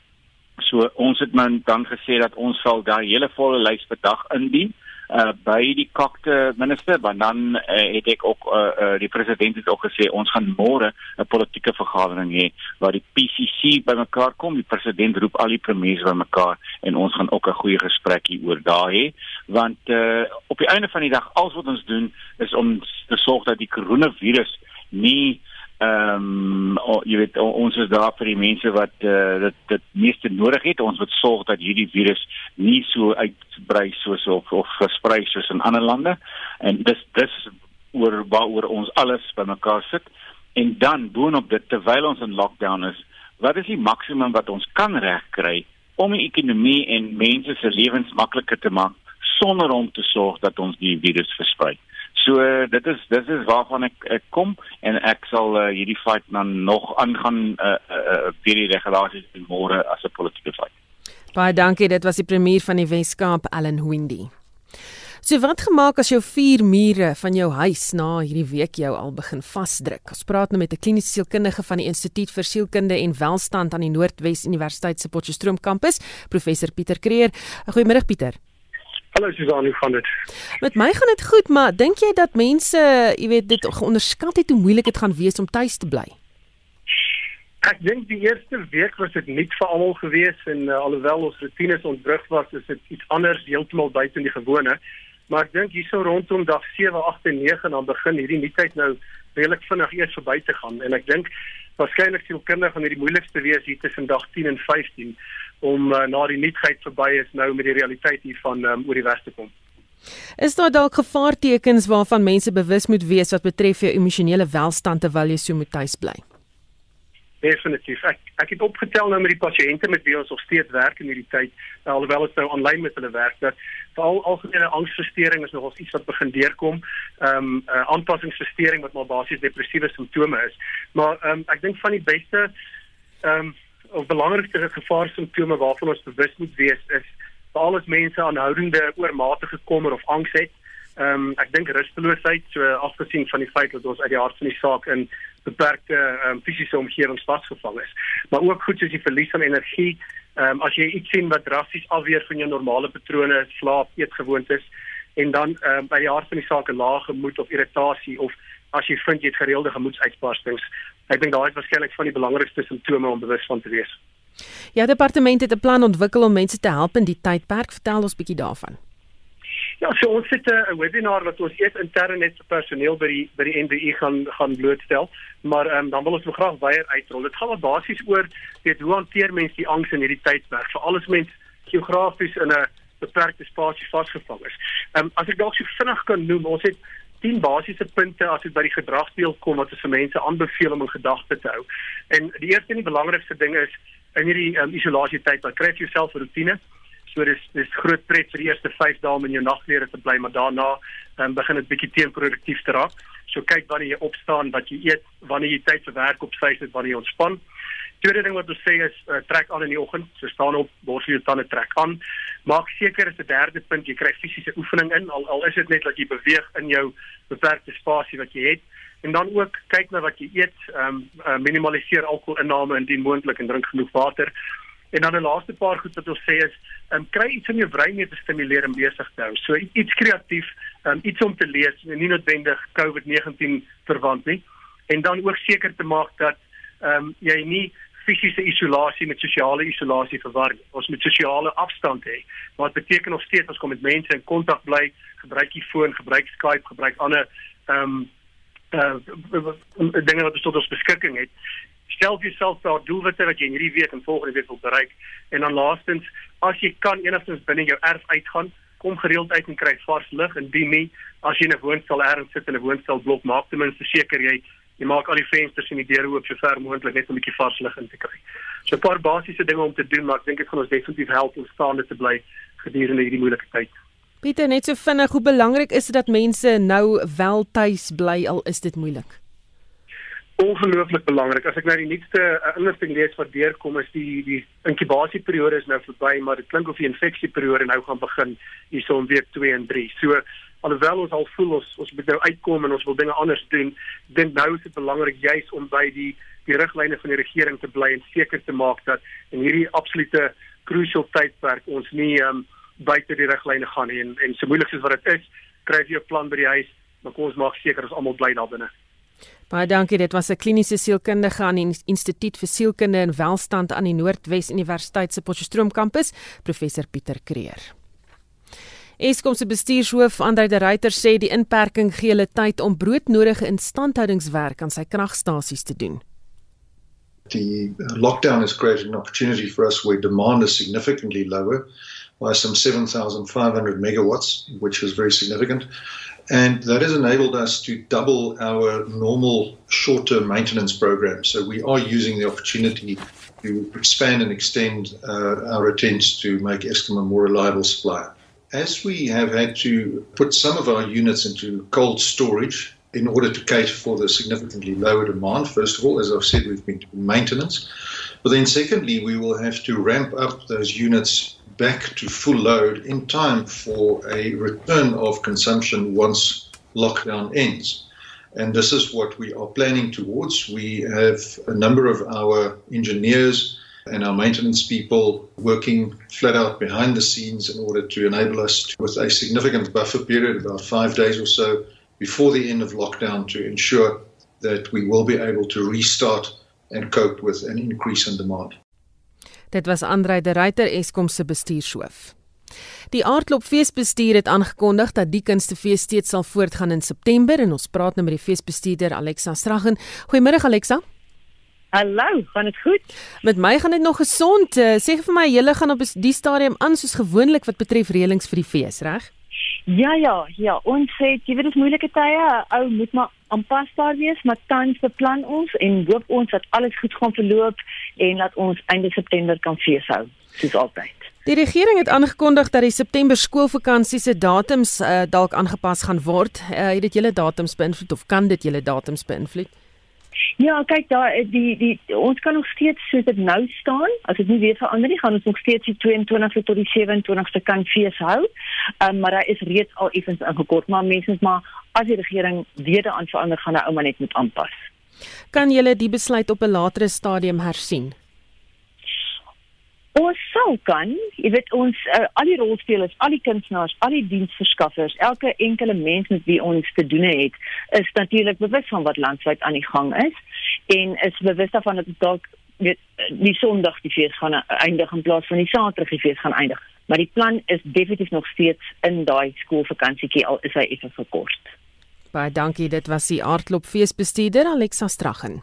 So ons het nou dan gesê dat ons sal daai hele volle lys vandag indien uh by die kokte minister want dan uh, het ek ook uh, uh die president het ook gesê ons gaan môre 'n politieke vergadering hê waar die PCC bymekaar kom. Die president roep al die premiers bymekaar en ons gaan ook 'n goeie gesprek hieroor daar hê. Want uh op die einde van die dag alles wat ons doen is om te sorg dat die koronavirus nie Ehm um, oh, jy weet ons is daar vir die mense wat uh, dit dit meeste nodig het. Ons moet sorg dat hierdie virus nie so uitbrei soos of of versprei soos in ander lande. En dis dis oor waaroor ons alles bymekaar sit. En dan boonop dit terwyl ons in lockdown is, wat is die maksimum wat ons kan regkry om die ekonomie en mense se lewens makliker te maak sonder om te sorg dat ons die virus versprei? So dit is dit is waarvan ek, ek kom en ek sal uh, hierdie fight dan nog aangaan uh, uh, vir die regulasies môre as 'n politieke fight. Baie dankie, dit was die premier van die Wes-Kaap, Allan Windy. So wat gemaak as jou vier mure van jou huis na hierdie week jou al begin vasdruk? Ons praat nou met 'n kliniese sielkundige van die Instituut vir Sielkunde en Welstand aan die Noordwes Universiteit se Potchefstroom kampus, professor Pieter Kreer. Goeiemôre Pieter. Hallo Susan, hoe gaan dit? Met my gaan dit goed, maar dink jy dat mense, jy weet, dit onderskat het hoe moeilik dit gaan wees om tuis te bly? Ek dink die eerste week was dit nie vir almal gewees en uh, alhoewel ons rutines ontbrug was, is dit iets anders heeltemal buite die gewone. Maar ek dink hierso rondom dag 7, 8 en 9 dan begin hierdie nuutheid nou redelik vinnig eers verby te gaan en ek dink waarskynlik sien kinders gaan hierdie moeilikste wees hier tussen dag 10 en 15 om uh, na die nuutheid verby is nou met die realiteit hiervan um, oor die wes te kom. Is daar dalk gevaartekens waarvan mense bewus moet wees wat betref jou emosionele welstand terwyl jy so moet tuis bly? Definitief. Ek ek het opgetel nou met die pasiënte met wie ons nog steeds werk in hierdie tyd, uh, alhoewel ons nou aanlyn met hulle werk, dat veral algemene angsversteuring is nog iets wat begin deurkom. Ehm um, uh, aanpassingsversteuring wat maar basies depressiewe simptome is. Maar ehm um, ek dink van die beste ehm um, of belangrikste gevaarsimptome waarvan ons bewus moet wees is veral as mense aanhoudende oormatige kommer of angs het. Ehm um, ek dink rusteloosheid, so afgesien van die feit dat ons uit die hart van die saak in beperkte um, fisiese omgewings vasgevang is. Maar ook goed soos die verlies van energie, ehm um, as jy iets sien wat drasties afweer van jou normale patrone, slaap, eetgewoontes en dan ehm um, by die hart van die saak 'n lae gemoed of irritasie of as jy vind jy het gereelde gemoedsuitbarstings. Ek dink daai is waarskynlik van die belangrikste simptome om bewus van te wees. Ja, departement het 'n plan ontwikkel om mense te help in die tydperk. Vertel ons bietjie daarvan. Ja, so ons het 'n webinar wat ons eers intern net vir personeel by die by die NBI gaan gaan blootstel, maar um, dan wil ons nog graag weer uitrol. Dit gaan basies oor weet hoe hanteer mense die angs in hierdie tydperk, veral as mens geografies in 'n beperkte spasie vasgevang is. Ehm um, as ek dalk so vinnig kan noem, ons het 10 basiese punte as dit by die gedragsdeel kom wat ons vir mense aanbeveel om in gedagte te hou. En die eerste en die belangrikste ding is in hierdie um, isolasie tyd, wat kry jouself 'n rotine? So dis dis groot pret vir die eerste 5 dae om in jou nagklere te bly, maar daarna um, begin dit bietjie teenproduktief te raak. So kyk wanneer jy opstaan, wat jy eet, wanneer jy tyd vir werk op sy het, wanneer jy ontspan. Tweede ding wat ons sê is uh, trek aan in die oggend, so staan op, borsel jou tande trek aan. Maak seker is 'n derde punt jy kry fisiese oefening in, al al is dit net dat jy beweeg in jou beperkte spasie wat jy het. En dan ook kyk na wat jy eet, ehm um, uh, minimaliseer alkoholinname indien moontlik en drink genoeg water. En dan 'n laaste paar goed wat ons sê is, ehm um, kry iets in jou brein mee te stimuleer en besig te hou. So iets kreatief, ehm um, iets om te lees, nie noodwendig COVID-19 verwant nie. En dan ook seker te maak dat ehm um, jy nie fisiese isolasie met sosiale isolasie verwar. Ons moet sosiale afstand hê. Wat beteken nog steeds ons kom met mense in kontak bly, gebruik die foon, gebruik Skype, gebruik ander ehm um, uh dinge wat ons tot ons beskikking het stel vir jouself daar doelwitte wat jy in hierdie week en volgende week wil bereik en dan laastens as jy kan enigstens binne jou erf uitgaan kom gereeld uit en kry vars lug en die nie as jy 'n woonstel ergens sit in 'n woonstelblok maak ten minste seker jy jy maak al die vensters en die deure oop so ver moontlik net om 'n bietjie vars lug in te kry. So 'n paar basiese dinge om te doen maar ek dink dit gaan ons definitief help om staande te bly gedurende hierdie moeilike tyd. Pieter, net so vinnig, hoe belangrik is dit dat mense nou wel tuis bly al is dit moeilik? ongelooflik belangrik. As ek nou die nuutste uh, inligting lees wat deurkom is die die inkubasieperiode is nou verby, maar dit klink of die infeksieperiode nou gaan begin hierso in week 2 en 3. So alhoewel ons al voel ons ons moet nou uitkom en ons wil dinge anders doen, dink nou is dit belangrik juis om by die die riglyne van die regering te bly en seker te maak dat in hierdie absolute crucial tydperk ons nie um, buite die riglyne gaan nie en en so moeilik soos wat dit is, kry jy 'n plan by die huis, maar kom ons maak seker ons almal bly daar binne. Baie dankie. Dit was 'n kliniese sielkundige aan die Instituut vir Sielkunde en Welstand aan die Noordwes Universiteit se Potchefstroom kampus, professor Pieter Kreer. Eskom se bestuurshoof Andre de Ruyter sê die inperking gee hulle tyd om broodnodige instandhoudingswerk aan sy kragstasies te doen. The lockdown has created an opportunity for us where demand is significantly lower by some 7,500 megawatts, which is very significant. And that has enabled us to double our normal short term maintenance program. So we are using the opportunity to expand and extend uh, our attempts to make Eskom a more reliable supplier. As we have had to put some of our units into cold storage in order to cater for the significantly lower demand, first of all, as I've said, we've been doing maintenance. But then, secondly, we will have to ramp up those units back to full load in time for a return of consumption once lockdown ends. And this is what we are planning towards. We have a number of our engineers and our maintenance people working flat out behind the scenes in order to enable us to, with a significant buffer period, about five days or so before the end of lockdown, to ensure that we will be able to restart and cope with an increase in demand. Dit was Andrei de Ruyter Eskom se bestuurshoof. Die aardklopfeesbestuur het aangekondig dat die kunstefees steeds sal voortgaan in September en ons praat nou met die feesbestuurder Alexa Straggen. Goeiemôre Alexa. Hallo, gaan dit goed? Met my gaan dit nog gesond. Uh, sê vir my, julle gaan op die stadium aan soos gewoonlik wat betref reëlings vir die fees, reg? Ja ja, ja, ons sê jy weet dit is moeilike tye. Ou moet maar aanpasbaar wees, maar tans beplan ons en hoop ons dat alles goed gaan verloop en dat ons einde September kan feeshou, soos altyd. Die regering het aangekondig dat die September skoolvakansie se datums uh, dalk aangepas gaan word. Uh, het dit julle datums beïnvloed of kan dit julle datums beïnvloed? Ja, kyk daar die die ons kan nog steeds soos dit nou staan. As dit nie weer verander nie, gaan ons nog steeds die 22ste tot die 27ste kan fees hou. Um, maar daar is reeds al effens ingekort, maar mense is maar as die regering weer daaraan verander gaan, nou maar net moet aanpas. Kan julle die besluit op 'n latere stadium hersien? Ons sou kan, jy weet ons uh, al die rolspelers, al die kunstenaars, al die diensverskaffers, elke enkele mens met wie ons te doen het, is natuurlik bewus van wat landwyd aan die gang is en is bewus daarvan dat dalk weet die Sondag die fees gaan eindig in plaas van die Saterdag die fees gaan eindig. Maar die plan is definitief nog steeds in daai skoolvakansietjie al is hy effe verkort. Baie dankie, dit was die aardklopfeesbestuurder Alexa Straggen.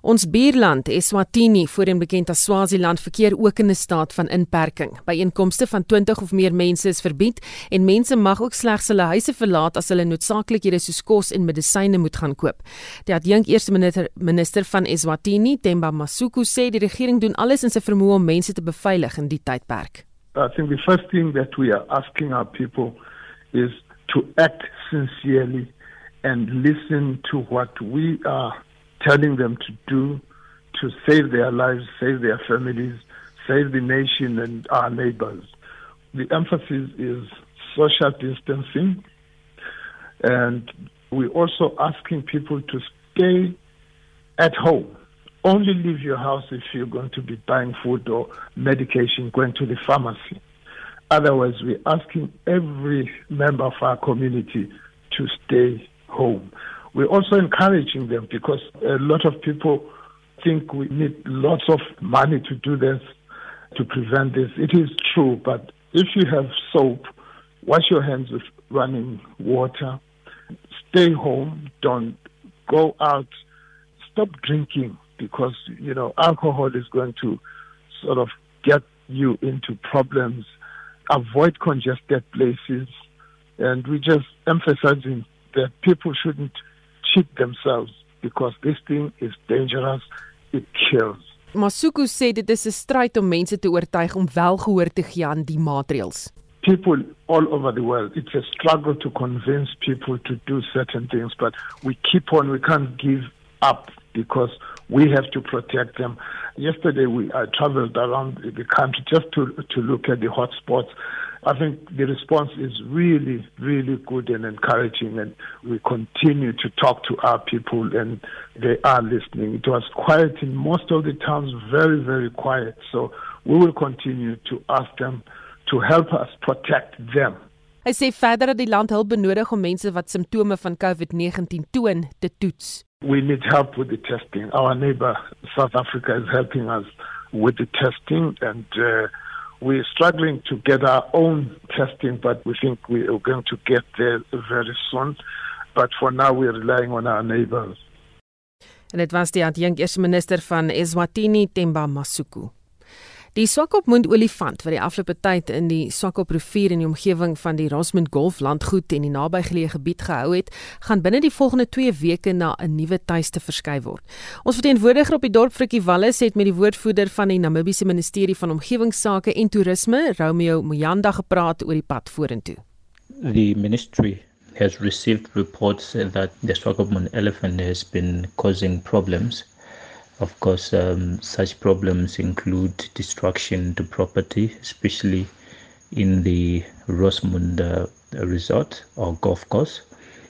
Ons buurland Eswatini, voorheen bekend as Swaziland, verkeer ook in 'n staat van inperking. Byeenkomste van 20 of meer mense is verbied en mense mag ook slegs hulle huise verlaat as hulle noodsaaklikhede soos kos en medisyne moet gaan koop. Die adjunk eerste minister, minister van Eswatini, Themba Masuku, sê die regering doen alles in sy vermoë om mense te beveilig in die tydperk. I think the first thing that we are asking our people is to act sincerely and listen to what we are telling them to do to save their lives, save their families, save the nation and our neighbors. The emphasis is social distancing, and we're also asking people to stay at home. Only leave your house if you're going to be buying food or medication, going to the pharmacy. Otherwise, we're asking every member of our community to stay home. We're also encouraging them because a lot of people think we need lots of money to do this, to prevent this. It is true, but if you have soap, wash your hands with running water, stay home, don't go out, stop drinking because, you know, alcohol is going to sort of get you into problems, avoid congested places, and we're just emphasizing that people shouldn't cheat themselves because this thing is dangerous. It kills. Masuku sê dit is 'n stryd om mense te oortuig om wel gehoor te gee aan die maatreëls. People all over the world, it's a struggle to convince people to do certain things, but we keep on, we can't give up because we have to protect them. Yesterday, we I traveled around the country just to to look at the hotspots. I think the response is really, really good and encouraging, and we continue to talk to our people, and they are listening. It was quiet in most of the towns, very, very quiet. So we will continue to ask them to help us protect them. Hy sê verder dat die land hulp benodig om mense wat simptome van COVID-19 toon te toets. We need help with the testing. Our neighbor South Africa is helping us with the testing and uh, we're struggling to get our own testing, but we think we are going to get there very soon. But for now, we're relying on our neighbors. En dit was die adjunk eerste minister van Eswatini Themba Masuku. Die Swakopmund olifant wat die afgelope tyd in die Swakop rivier en die omgewing van die Rosmond Golf landgoed en die nabygeleë gebied gehou het, gaan binne die volgende 2 weke na 'n nuwe tuiste verskuif word. Ons verteenwoordiger op die dorp Frikkie Wallis het met die woordvoerder van die Namibiese Ministerie van Omgewingsake en Toerisme, Romeo Muyanda, gepraat oor die pad vorentoe. The ministry has received reports that the Swakopmund elephant has been causing problems Of course, um, such problems include destruction to property, especially in the Rosemond uh, resort or golf course.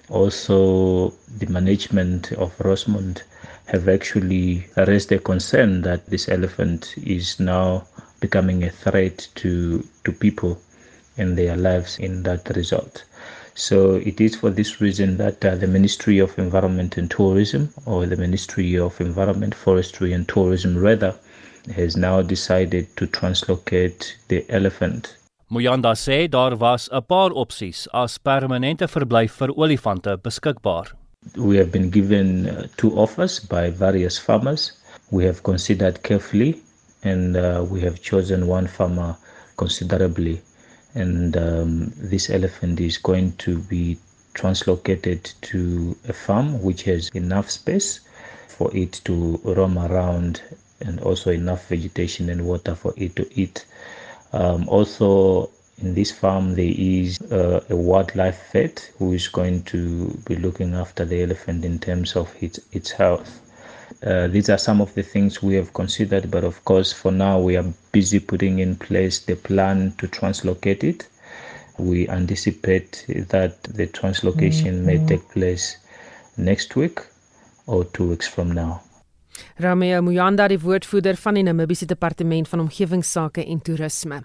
Also, the management of Rosemond have actually raised a concern that this elephant is now becoming a threat to, to people and their lives in that resort. So it is for this reason that uh, the Ministry of Environment and Tourism, or the Ministry of Environment, Forestry and Tourism rather, has now decided to translocate the elephant. Muyanda sê daar was 'n paar opsies as permanente verblyf vir olifante beskikbaar. We have been given uh, two offers by various farmers. We have considered carefully and uh, we have chosen one farmer considerably and um, this elephant is going to be translocated to a farm which has enough space for it to roam around and also enough vegetation and water for it to eat. Um, also, in this farm, there is uh, a wildlife vet who is going to be looking after the elephant in terms of its, its health. Uh, these are some of the things we have considered, but of course, for now, we are busy putting in place the plan to translocate it. We anticipate that the translocation mm-hmm. may take place next week or two weeks from now. Ramea Muyanda, die woordvoerder van die Namibiese Departement van Omgewingsake en Toerisme.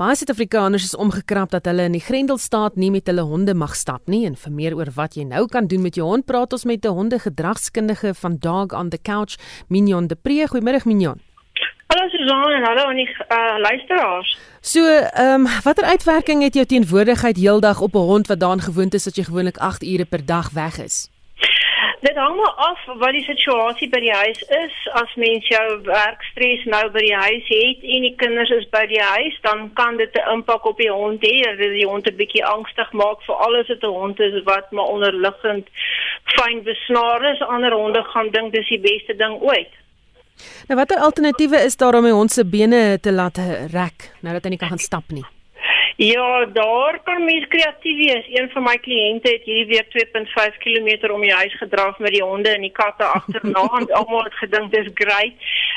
Baie Suid-Afrikaners is omgekrap dat hulle in die Grendelstaat nie met hulle honde mag stap nie en vir meer oor wat jy nou kan doen met jou hond, praat ons met 'n hondegedragskundige van Dog on the Couch, Mignon de Pre. Goeiemôre Mignon. Hallo Susan en hallo aan die uh, luisteraars. So, ehm um, watter uitwerking het jou teenwoordigheid heeldag op 'n hond wat daan gewoond is dat jy gewoonlik 8 ure per dag weg is? Dit hang maar af wat die situasie by die huis is. As mens jou werkstres nou by die huis het en die kinders is by die huis, dan kan dit 'n impak op die hond hê. Dit die hond 'n bietjie angstig maak vir alles wat 'n hond is wat maar onderliggend fyn besnaar is. Ander honde gaan dink dis die beste ding ooit. Nou watter alternatiewe is daar om die hond se bene te laat rek nou dat hy nie kan gaan stap nie? Ja, daar kan mens kreatief wees. Een van my kliënte het hierdie week 2.5 km om die huis gedraf met die honde en die katte agterna en almal het gedink dis great.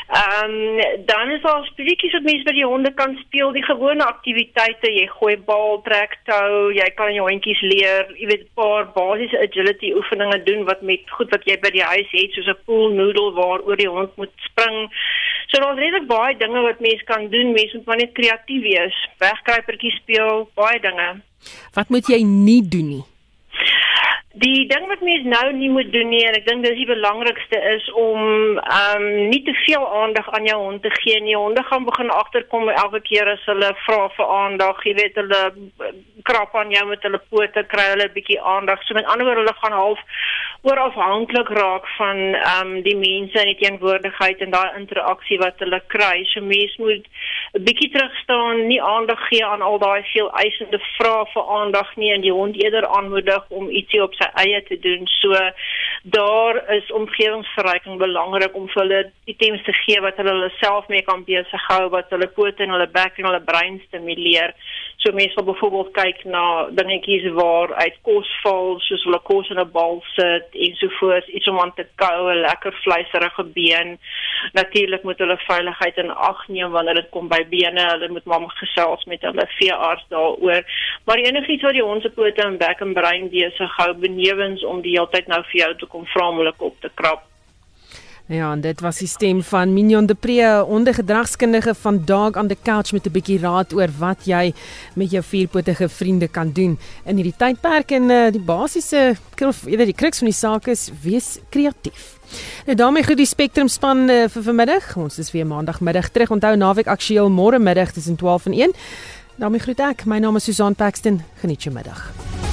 Ehm um, dan is daar speletjies wat mense by die honde kan speel, die gewone aktiwiteite. Jy gooi bal, trek tou, jy kan jou hondjies leer, jy weet 'n paar basiese agility oefeninge doen wat met goed wat jy by die huis het, soos 'n pool noodle waaroor die hond moet spring. So daar's redelik baie dinge wat mense kan doen. Mense moet maar net kreatief wees. Wegkruipertjies speel, baie dinge. Wat moet jy nie doen nie? Die ding wat mens nou nie moet doen nie en ek dink dis die belangrikste is om ehm um, nie te veel aandag aan jou hond te gee nie. Honde gaan begin agterkom elke keer as hulle vra vir aandag. Jy weet hulle krap aan jou met hulle pote, kry hulle 'n bietjie aandag. So met ander woorde hulle gaan half oor afhanklik raak van ehm um, die mense in die teenwoordigheid en daai interaksie wat hulle kry. So mense moet 'n bietjie terug staan, nie aandag gee aan al daai veel eisende vrae vir aandag nie en die hond eerder aanmoedig om ietsie op sy eie te doen. So daar is omgewingsverryking belangrik om vir hulle items te gee wat hulle self mee kan besig hou wat hulle pote en hulle bek en hulle brein stimuleer. So mense wil byvoorbeeld kyk na dingetjies waar uit kos val, soos hulle kos in 'n bal sit en so voort, iets om aan te kou, 'n lekker vleiserige been. Natuurlik moet hulle veiligheid in ag neem wanneer dit kom by bene. Hulle moet maar gesels met hulle veearts daaroor. Maar enigiets wat die hond se pote en bek en brein besig hou, benewens om die hele tyd nou vir jou te kom vra om hulle kop te krap. Ja, en dit was die stem van Mignon de Pre, ondergedragskundige van Dog on the Couch met 'n bietjie raad oor wat jy met jou vierpotige vriende kan doen in hierdie tydperk en uh, die basiese eerder die kruks van die saak is wees kreatief. Nou daarmee groet die Spectrum span uh, vir vanmiddag. Ons is weer maandagmiddag terug. Onthou naweek aktueel môre middag tussen 12 en 1. daarmee groet ek. My naam is Susan Paxton. Geniet jou middag.